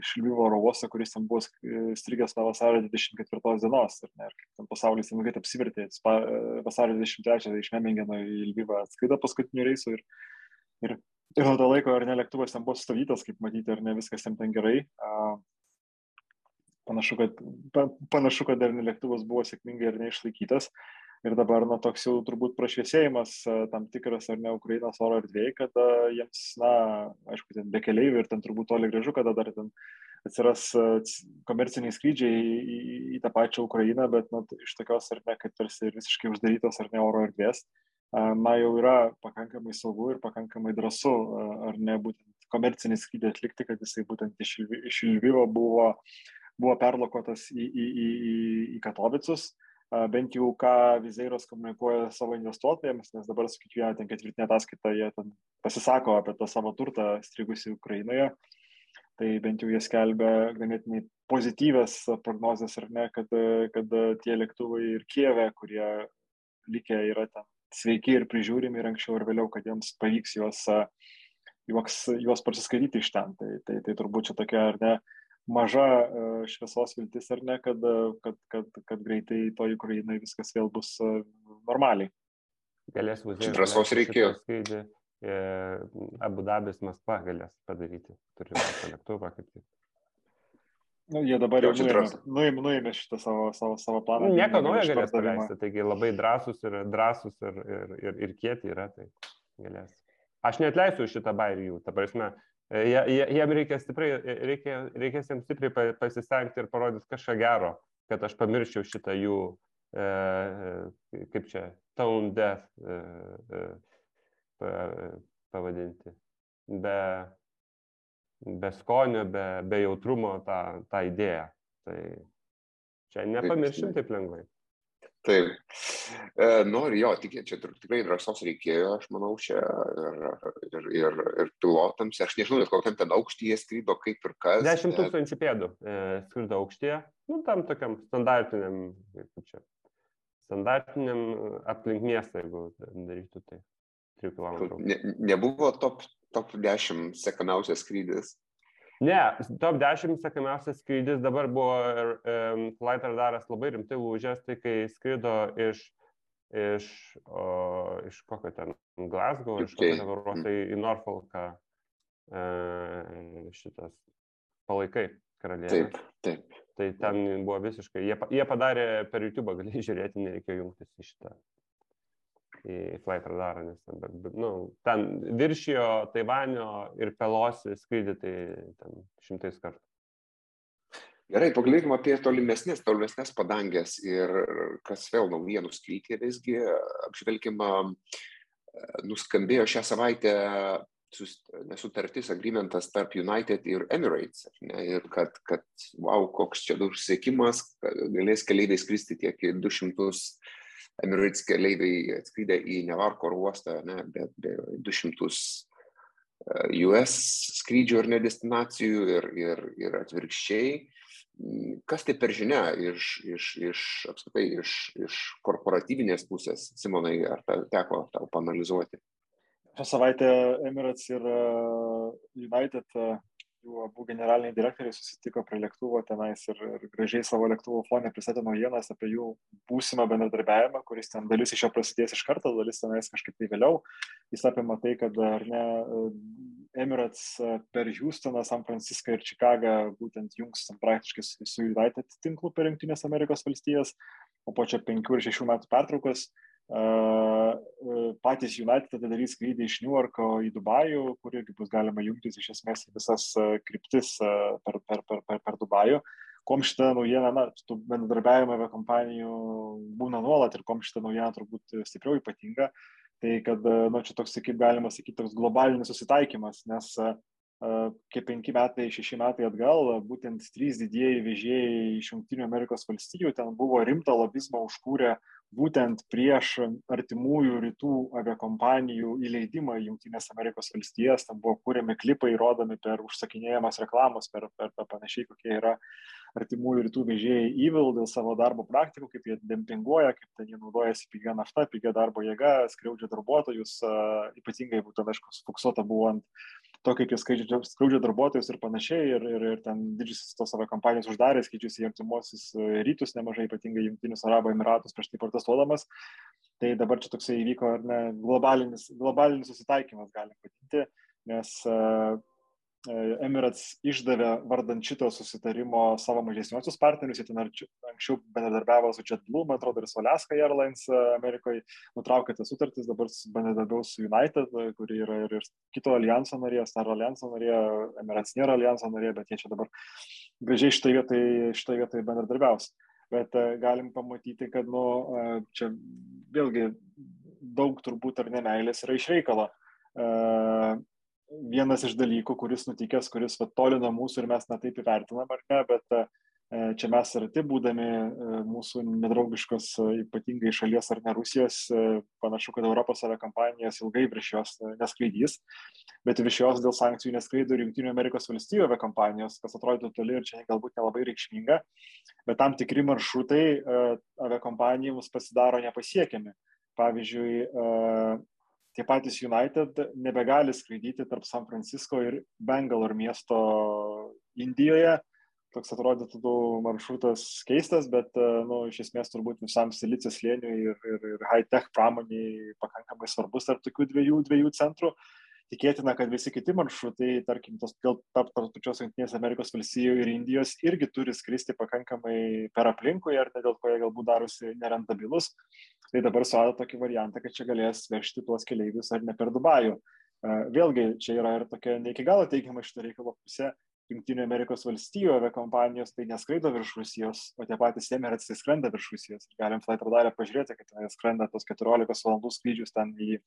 iš Lvivo oro uosto, kuris ten buvo strigęs nuo vasario 24 dienos. Ir, ne, ir ten pasaulis greit apsivertė. Vasario 23 iš Memingeno į Lvivą atskrido paskutiniu reisu ir, ir, ir nuo to laiko, ar ne, lėktuvas ten buvo sustavytas, kaip matyti, ar ne viskas ten ten gerai. Panašu, kad, panašu, kad dar ne lėktuvas buvo sėkmingai ir neišlaikytas. Ir dabar, na, toks jau turbūt prašviesėjimas tam tikras ar ne Ukrainos oro erdvėje, kada jiems, na, aišku, ten be keliaivių ir ten turbūt toli gražu, kada dar ten atsiras komerciniai skrydžiai į, į, į tą pačią Ukrainą, bet, na, iš tokios ar ne, kaip tarsi visiškai uždarytos ar ne oro erdvės, na, jau yra pakankamai saugu ir pakankamai drąsu, ar ne, būtent komercinį skrydį atlikti, kad jisai būtent iš, iš Lvivo buvo, buvo perlokotas į, į, į, į Katovicus bent jau ką Vizeiros komunikuoja savo investuotojams, nes dabar su kiekviena ten ketvirtinė ataskaita jie ten pasisako apie tą savo turtą strigusi Ukrainoje. Tai bent jau jie skelbia ganėtinai pozityvės prognozes ar ne, kad, kad tie lėktuvai ir Kieve, kurie likę yra ten sveiki ir prižiūrimi ir anksčiau ir vėliau, kad jiems pavyks juos, juos, juos prasiskaityti iš ten. Tai, tai, tai turbūt čia tokia ar ne maža šviesos viltis ar ne, kad, kad, kad, kad greitai to Ukrainai viskas vėl bus normaliai. Galės važiuoti. Drąsos reikėjo. Skrydį, e, Abu Dabis Maskva galės padaryti. Turi lėktuvą kaip tik. Nu, jie dabar jau nuėmė, nuėmė, nuėmė šitą savo, savo, savo planą. Nu, nieko naujo galės paleisti, taigi labai drąsus ir, drąsus ir, ir, ir, ir kieti yra, tai galės. Aš neatleisiu šitą bairį jų, ta prasme, Jiem reikia stipriai, reikia, reikės jiems stipriai pasistengti ir parodyti kažką gero, kad aš pamirščiau šitą jų, e, kaip čia, tone death e, e, pavadinti. Be, be skonio, be, be jautrumo tą, tą idėją. Tai čia nepamiršim taip lengvai. Taip. E, noriu jo, tik, čia tikrai drąsos reikėjo, aš manau, čia ir, ir, ir, ir pilotams. Aš nežinau, net kokiam ten aukštyje skrydo, kaip ir kas. 10 tūkstančių pėdų e, skrydo aukštyje, nu, tam tokiam standartiniam, kaip čia, standartiniam aplink miestą, jeigu darytų tai 3 km. Ne, nebuvo top, top 10 sekamiausias skrydis. Ne, top 10 sekamiausias skrydis dabar buvo um, Flight Radaras labai rimtai lūžęs, tai kai skrido iš, iš, o, iš kokio ten Glasgow, okay. iš kokio ten oro tai į Norfolką e, šitas palaikai karalienė. Taip, taip. Tai ten buvo visiškai, jie, jie padarė per YouTube, gali žiūrėti, nereikėjo jungtis į šitą į Flight Radarą, nes ten, bet, bet, nu, ten viršijo Taivanio ir Pelosi skrydį, tai ten šimtais kartų. Gerai, pagalvėkime apie tolimesnės, tolimesnės padangės ir kas vėl naujienų skrydį, visgi apžvelgime, nuskambėjo šią savaitę nesutartis, agreementas tarp United ir Emirates. Ne, ir kad, kad, wow, koks čia daug sėkimas, galės keleiviai skristi tiek 200 Emirates keleiviai atskridę į Nevarko uostą, ne, be, be 200 US skrydžių ir nedestinacijų ir, ir, ir atvirkščiai. Kas tai per žinia iš, iš, iš, apskritai, iš, iš korporatyvinės pusės, Simonai, ar ta, teko tau panalizuoti? Šią savaitę Emirates ir United jų abu generaliniai direktoriai susitiko prie lėktuvo tenais ir, ir gražiai savo lėktuvo fone pristatė naujienas apie jų būsimą bendradarbiavimą, kuris ten dalis iš jo prasidės iš karto, dalis tenais kažkaip tai vėliau. Jis apima tai, kad ar ne Emirates per Houstoną, San Franciską ir Čikagą būtent jungs praktiškai su United tinklu per Junktinės Amerikos valstijas, o po čia penkių ir šešių metų pertraukos patys United atidarys skrydį iš New Yorko į Dubajų, kur irgi bus galima jungtis iš esmės į visas kryptis per, per, per, per, per Dubajų. Kom šitą naujieną, na, tų bendradarbiavimo be kompanijų būna nuolat ir kom šitą naujieną turbūt stipriau ypatinga, tai kad, na, čia toks, kaip galima sakyti, toks globalinis susitaikymas, nes kaip penki metai, šeši metai atgal, būtent trys didieji vežėjai iš Junktinių Amerikos valstijų ten buvo rimtą lobizmą užkūrę būtent prieš artimųjų rytų aviakompanijų įleidimą į Junktinės Amerikos valstijas, tam buvo kūriami klipai, rodomi per užsakinėjamas reklamos, per, per, panašiai, kokie yra artimųjų rytų vežėjai įvil dėl savo darbo praktikų, kaip jie dempinguoja, kaip ten jie naudojasi pigia nafta, pigia darbo jėga, skriaudžia darbuotojus, ypatingai būtent, aišku, suksuota buvo ant to, kaip jie skaidžia, skaudžia darbuotojus ir panašiai, ir, ir, ir ten didžiosios tos savo kompanijos uždarė, skaičius į artimuosius e, rytus nemažai, ypatingai Junktinius Arabų Emiratus prieš tai protestuodamas. Tai dabar čia toksai įvyko ne, globalinis, globalinis susitaikymas, galim vadinti, nes uh, Emirates išdavė vardant šito susitarimo savo mažesniosius partnerius, jie ten anksčiau bendradarbiavo su JetBlue, man atrodo, ir su Alaska Airlines Amerikoje, nutraukė tas sutartis, dabar bendradarbiavo su United, kuri yra ir, ir kito alijanso narė, Star alijanso narė, Emirates nėra alijanso narė, bet jie čia dabar gražiai šitoje vietoje, šitoje vietoje bendradarbiaus. Bet galim pamatyti, kad, nu, čia vėlgi daug turbūt ar nemailės yra iš reikalo vienas iš dalykų, kuris nutikęs, kuris va, toli nuo mūsų ir mes netaip įvertinam, ar ne, bet e, čia mes arti būdami e, mūsų nedraugiškos e, ypatingai šalies ar ne Rusijos, panašu, kad Europos aviakompanijos ilgai virš jos neskraidys, bet virš jos dėl sankcijų neskraido ir Junktinių Amerikos valstybių aviakompanijos, kas atrodo toli ir čia galbūt nelabai reikšminga, bet tam tikri maršrutai aviakompanijoms pasidaro nepasiekiami. Pavyzdžiui, tie patys United nebegali skraidyti tarp San Francisco ir Bangalore miesto Indijoje. Toks atrodytų maršrutas keistas, bet nu, iš esmės turbūt visam silicijos slėniui ir, ir, ir high-tech pramoniai pakankamai svarbus tarp tokių dviejų, dviejų centrų. Tikėtina, kad visi kiti maršrutai, tarkim, tos tarp tos pačios Junktinės Amerikos valstijų ir Indijos irgi turi skristi pakankamai per aplinkui, ar ne dėl ko jie galbūt darosi nerentabilus. Tai dabar surado tokį variantą, kad čia galės vežti tuos keleivius ar ne per Dubajų. Vėlgi, čia yra ir tokia ne iki galo teigiama šito reikalo pusė. Junktinių Amerikos valstijų aviakompanijos tai neskraido virš Rusijos, o tie patys Emirates tai skrenda virš Rusijos. Galim Flight Radarę pažiūrėti, kad jie skrenda tos 14 valandų skrydžius ten į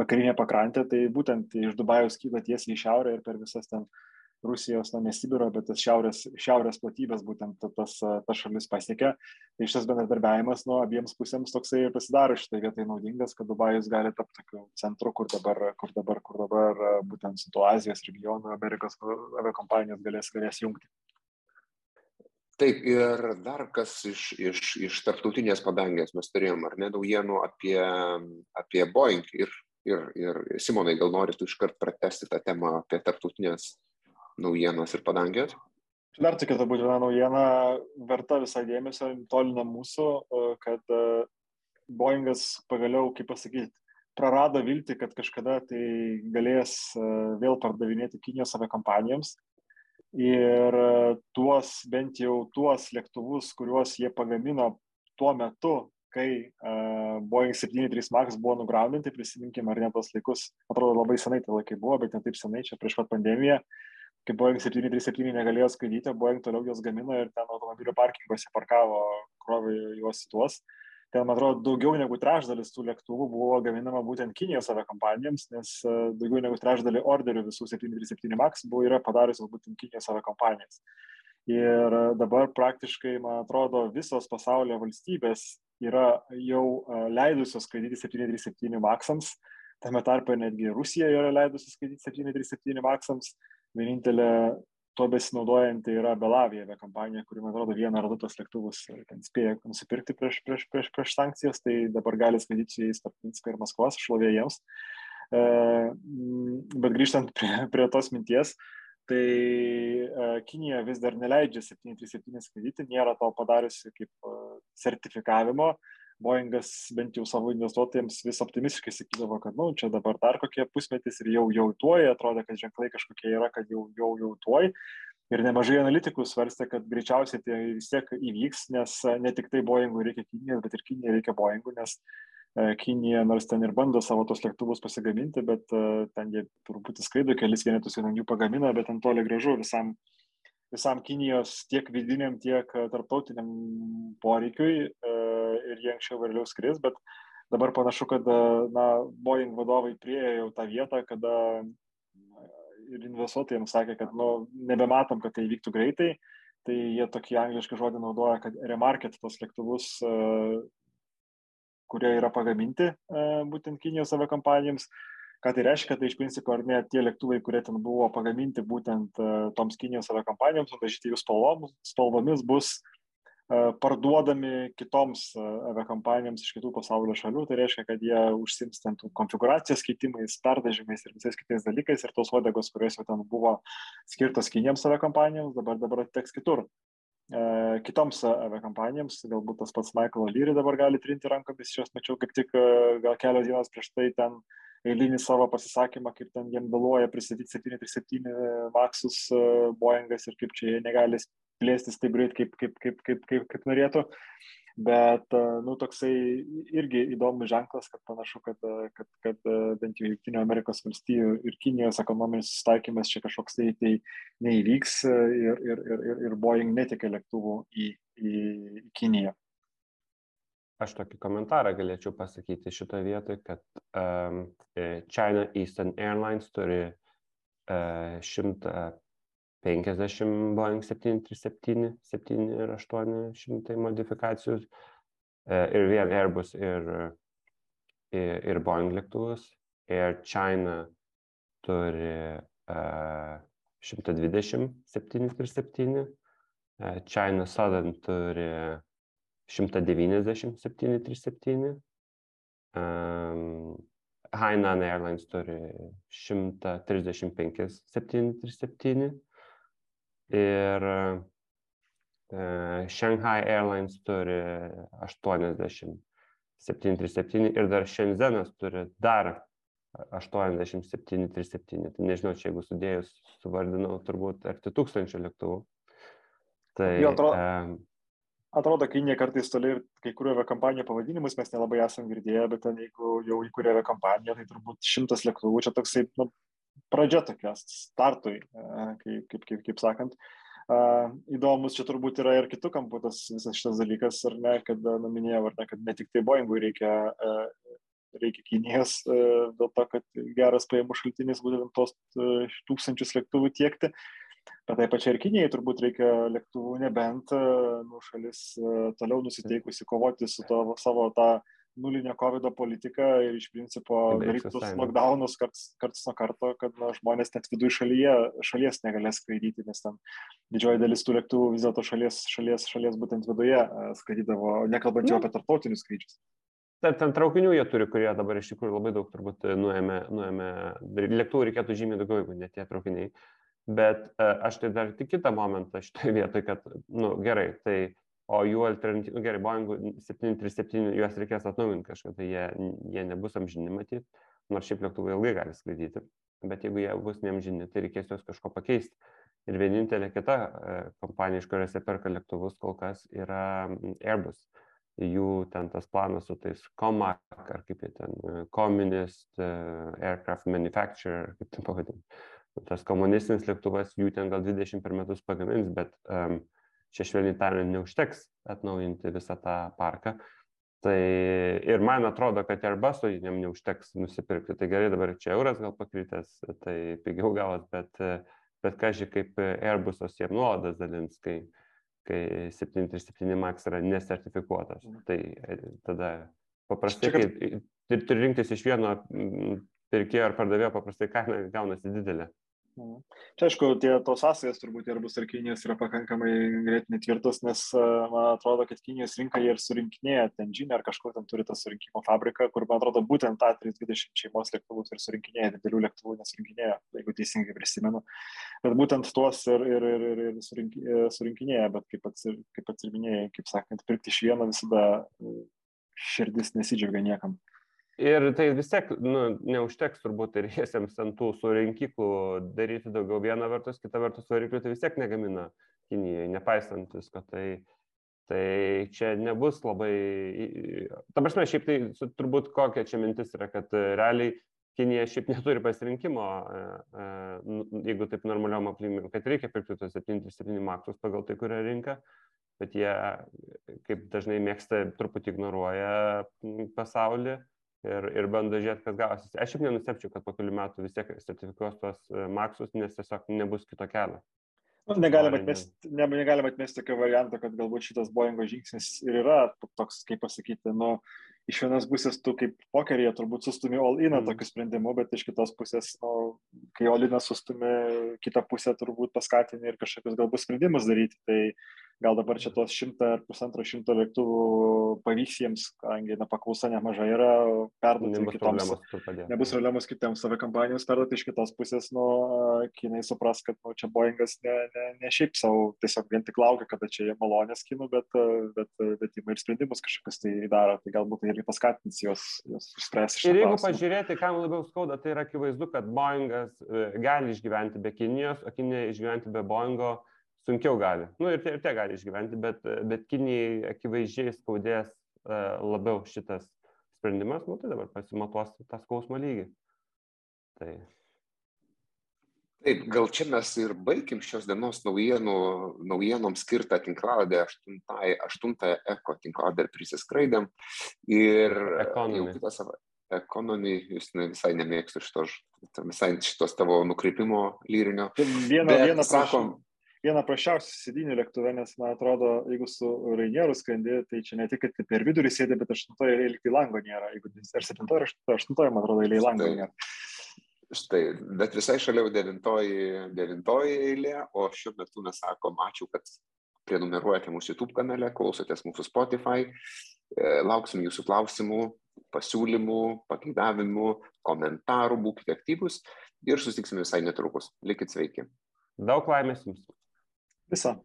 vakarinę pakrantę, tai būtent iš Dubajaus kyla tiesiai į šiaurę ir per visas ten uh, Rusijos, na, ne Sibiro, bet tas šiaurės, šiaurės platybės būtent tas, tas šalis pasiekė. Tai šitas bendradarbiavimas nuo abiems pusėms toksai ir pasidaro šitai vietai naudingas, kad Dubajus gali tapti tokiu centru, kur dabar, kur dabar, kur dabar būtent su tuo Azijos regionu Amerikos aviakompanijos galės, galės jungti. Taip, ir dar kas iš, iš, iš tarptautinės padangės mes turėjom, ar ne, naujienų apie, apie Boeing ir, ir, ir Simonai, gal norit iškart pratesti tą temą apie tarptautinės naujienos ir padangės? Dar tokia turbūt viena naujiena verta visą dėmesio, tolina mūsų, e, kad e, Boeingas pagaliau, kaip pasakyti, prarado viltį, kad kažkada tai galės e, vėl pardavinėti Kinijos aviakompanijoms. ir tuos, bent jau tuos lėktuvus, kuriuos jie pagamino tuo metu, kai uh, Boeing 73 MAX buvo nugraudinti, prisiminkime, ar ne tos laikus, atrodo labai senai tie laikai buvo, bet ne taip senai, čia prieš pat pandemiją, kai Boeing 737 negalėjo skraidyti, Boeing toliau juos gamino ir ten automobilio parkinguose parkavo, krovė juos tuos. Ten, man atrodo, daugiau negu trečdalis tų lėktuvų buvo gaminama būtent Kinijos aviakompanijoms, nes e, daugiau negu trečdalį orderių visų 737 MAX buvo yra padariusios būtent Kinijos aviakompanijos. Ir dabar praktiškai, man atrodo, visos pasaulio valstybės yra jau e, leidusios skraidyti 737 MAXams, tame tarpe netgi Rusija yra leidusi skraidyti 737 MAXams, vienintelė tuo besinaudojanti yra Belavija kompanija, kuri, man atrodo, vieną ar du tos lėktuvus spėjo nusipirkti prieš, prieš, prieš, prieš sankcijas, tai dabar gali skraidyti su jais tarp Minsko ir Maskvos, šlovė jiems. E, bet grįžtant prie, prie tos minties, tai e, Kinija vis dar neleidžia 737 skraidyti, nėra to padariusi kaip e, sertifikavimo. E, Boeingas bent jau savo investuotojams vis optimistiškai sakydavo, kad, nu, čia dabar dar kokie pusmetis ir jau jau tuoj, atrodo, kad ženklai kažkokie yra, kad jau jau jau tuoj. Ir nemažai analitikų svarstė, kad greičiausiai tai vis tiek įvyks, nes e, ne tik tai Boeingui reikia Kinijos, bet ir Kinijai reikia Boeingų, nes e, Kinija nors ten ir bando savo tos lėktuvus pasigaminti, bet e, ten jie turbūt skraido kelis vienetus jų pagamina, bet ant toli gražu visam, visam Kinijos tiek vidiniam, tiek tarptautiniam poreikiui ir jie anksčiau vėliau skris, bet dabar panašu, kad na, Boeing vadovai priejo jau tą vietą, kada ir investuotojams sakė, kad nu, nebematom, kad tai vyktų greitai, tai jie tokį anglišką žodį naudoja, kad remarket tos lėktuvus, kurie yra pagaminti būtent Kinijos aviakompanijoms. Ką tai reiškia, tai iš principo ar ne tie lėktuvai, kurie ten buvo pagaminti būtent toms Kinijos aviakompanijoms, nudažyti jų spalvomis, spalvomis bus parduodami kitoms aviakompanijoms iš kitų pasaulio šalių, tai reiškia, kad jie užsims ten konfiguracijos keitimais, perdažymais ir visais kitais dalykais ir tos uodegos, kurios jau ten buvo skirtos kinėms aviakompanijoms, dabar dabar atiteks kitur. Kitoms aviakompanijoms, galbūt tas pats Michael O'Leary dabar gali trinti rankomis, šios mačiau kaip tik gal kelios dienos prieš tai ten eilinį savo pasisakymą, kaip ten jiem vėluoja pristatyti 737 Maxus Boeingas ir kaip čia jie negali plėstis taip greit, kaip, kaip, kaip, kaip, kaip, kaip norėtų. Bet, nu, toksai irgi įdomus ženklas, kad panašu, kad, kad, kad bent jau Junktinio Amerikos valstijų ir Kinijos ekonominis susitaikymas čia kažkoks tai, tai neįvyks ir, ir, ir, ir Boeing netikė lėktuvų į, į Kiniją. Aš tokį komentarą galėčiau pasakyti šitoje vietoje, kad um, China Eastern Airlines turi uh, 100 50 Boeing 737, 7 ir 800 modifikacijų e, ir vien Airbus ir, ir, ir Boeing lėktuvus. Air China turi uh, 120 737, uh, China Southern turi 190 737, um, Hainan Airlines turi 135 737 ir e, Shanghai Airlines turi 80 737 ir dar Shenzhenas turi dar 80 737. Tai nežinau, čia jeigu sudėjus suvardinau turbūt arti tūkstančių lėktuvų. Tai, jo, atrodo, e, atrodo Kinė kartais toli kai kurių aviakompanijų pavadinimus mes nelabai esam girdėję, bet ten jeigu jau įkūrė aviakompaniją, tai turbūt šimtas lėktuvų, čia toksai nu, pradžia tokia startui, kaip, kaip, kaip, kaip sakant. Uh, įdomus čia turbūt yra ir kitų kampų tas visas šitas dalykas, ar ne, kad, nu, minėjau, ar ne, kad ne tik tai Boeingui reikia, uh, reikia Kinijos, uh, dėl to, kad geras pajamų šaltinis būtent tos tūkstančius lėktuvų tiekti, bet taip pačiai ir Kinijai turbūt reikia lėktuvų, nebent nu, šalis toliau nusiteikusi kovoti su to, savo tą ta, nulinę COVID politiką ir iš principo daryti tos lockdownus karts, karts nuo karto, kad na, žmonės net viduje šalyje, šalies negalės skraidyti, nes ten didžioji dalis tų lėktuvų vis dėlto šalies, šalies, šalies būtent viduje skraidydavo, nekalbant jau apie tarptautinius skrydžius. Ten, ten traukinių jie turi, kurie dabar iš tikrųjų labai daug turbūt nuėmė, nuėmė lėktuvų reikėtų žymiai daugiau, jeigu ne tie traukiniai. Bet aš tai dar tik kitą momentą šitoje vietoje, kad, na nu, gerai, tai o jų alternatyvų, nu, gerai, Boeing 737 juos reikės atnaujinti kažkada, jie, jie nebus amžini matyti, nors šiaip lėktuvai ilgai gali skraidyti, bet jeigu jie bus neamžini, tai reikės juos kažko pakeisti. Ir vienintelė kita kompanija, iš kurios jie perka lėktuvus, kol kas yra Airbus jų ten tas planas su tais COMAC, ar kaip jie ten, e, Communist e, Aircraft Manufacturer, kaip ten pavadinti. Tas komunistinis lėktuvas jų ten gal 20 per metus pagamins, bet um, čia švelniai tariant neužteks atnaujinti visą tą parką. Tai ir man atrodo, kad Airbus'o jam neužteks nusipirkti. Tai gerai, dabar čia euras gal pakritęs, tai pigiau gavas, bet, bet kažkai kaip Airbus'os jiem nuolaidas dalins, kai, kai 737 MAX yra nesertifikuotas. Mhm. Tai e, tada paprastai, kai turi rinktis iš vieno pirkėjo ar pardavėjo, paprastai kaina gaunasi didelė. Mhm. Čia aišku, tie tos sąsajas turbūt ir bus ir Kinijos yra pakankamai greitai tvirtos, nes man atrodo, kad Kinijos rinka jie ir surinkinėja ten žinę ar kažkur ten turi tą surinkimo fabriką, kur man atrodo būtent A320 šeimos lėktuvus ir surinkinėja, didelių lėktuvų nesurinkinėja, jeigu teisingai prisimenu. Bet būtent tuos ir, ir, ir, ir, ir surink, surinkinėja, bet kaip pats, kaip pats ir minėjai, kaip sakant, pirkti iš vieno visada širdis nesidžiaugia niekam. Ir tai vis tiek nu, neužteks turbūt ir jiesiems ant tų surinkiklų daryti daugiau vieną vertus, kitą vertus variklių tai vis tiek negamina Kinijai, nepaisant visko. Tai, tai čia nebus labai... Ta prasme, šiaip tai turbūt kokia čia mintis yra, kad realiai Kinija šiaip neturi pasirinkimo, e, e, nu, jeigu taip normaliom aplinkybėm, kad reikia pirkti tos 77 maksus pagal tai, kurią rinką, bet jie, kaip dažnai mėgsta, truputį ignoruoja pasaulį ir, ir bando žiūrėti, kas gausis. Aš šiaip nenustepčiau, kad po kelių metų vis tiek sertifikuos tuos e, maksus, nes tiesiog nebus kito kelio. Nu, negalim atmesti, ne, negalim atmesti tokio varianto, kad galbūt šitas Boeingo žingsnis ir yra toks, kaip pasakyti, nu, iš vienos pusės tu kaip pokeryje turbūt sustumi all-iną mm. tokiu sprendimu, bet iš kitos pusės, nu, kai all-iną sustumi, kitą pusę turbūt paskatini ir kažkokius galbūt sprendimus daryti. Tai gal dabar čia tos šimtą ar pusantro šimto lėktuvų pavyks jiems, kadangi na, paklausa nemaža yra, perduoti nebus kitoms. Problemos, nebus problemos kitiems savo kompanijoms perduoti iš kitos pusės, nu, kinai supras, kad nu, čia Boeingas ne, ne, ne šiaip savo, tiesiog vien tik laukia, kada čia jie malonės kinų, bet, bet, bet ima ir sprendimus kažkokius tai daro, tai galbūt tai irgi paskatins juos, juos išspręsti. Ir jeigu klausimą. pažiūrėti, kam labiau skauda, tai yra akivaizdu, kad Boeingas e, gali išgyventi be Kinijos, o Kinija išgyventi be Boeingo sunkiau gali. Nu ir ir tie gali išgyventi, bet, bet Kinijai akivaizdžiai skaudės uh, labiau šitas sprendimas, nu tai dabar pasimatuos tą skausmo lygį. Tai. Taip, gal čia mes ir baigim šios dienos naujienų, naujienom skirtą tinkladę 8, 8 eko tinkladę ir prisiskraidėm. Ir Economy. jau kitą savaitę. Ekonomį, jūs visai nemėgstu šitos, visai šitos tavo nukreipimo lyrinio. Vieną, Bet, vieną sakom, viena prašiausių sėdinių lėktuve, nes man atrodo, jeigu su Rainieru skrendi, tai čia ne tik, kad per vidurį sėdė, bet aštuntoje eilėje tai lango nėra. Jeigu ar septintoje, ar aštuntoje, man atrodo, eilėje lango nėra. Štai, bet visai šalia devintoji, devintoji eilė, o šiuo metu mes sakom, ačiū, kad prenumeruojate mūsų YouTube kanale, klausotės mūsų Spotify, e, lauksim jūsų klausimų, pasiūlymų, pageidavimų, komentarų, būkite aktyvus ir susitiksime visai netrukus. Likit sveiki. Daug laimės jums. Isso.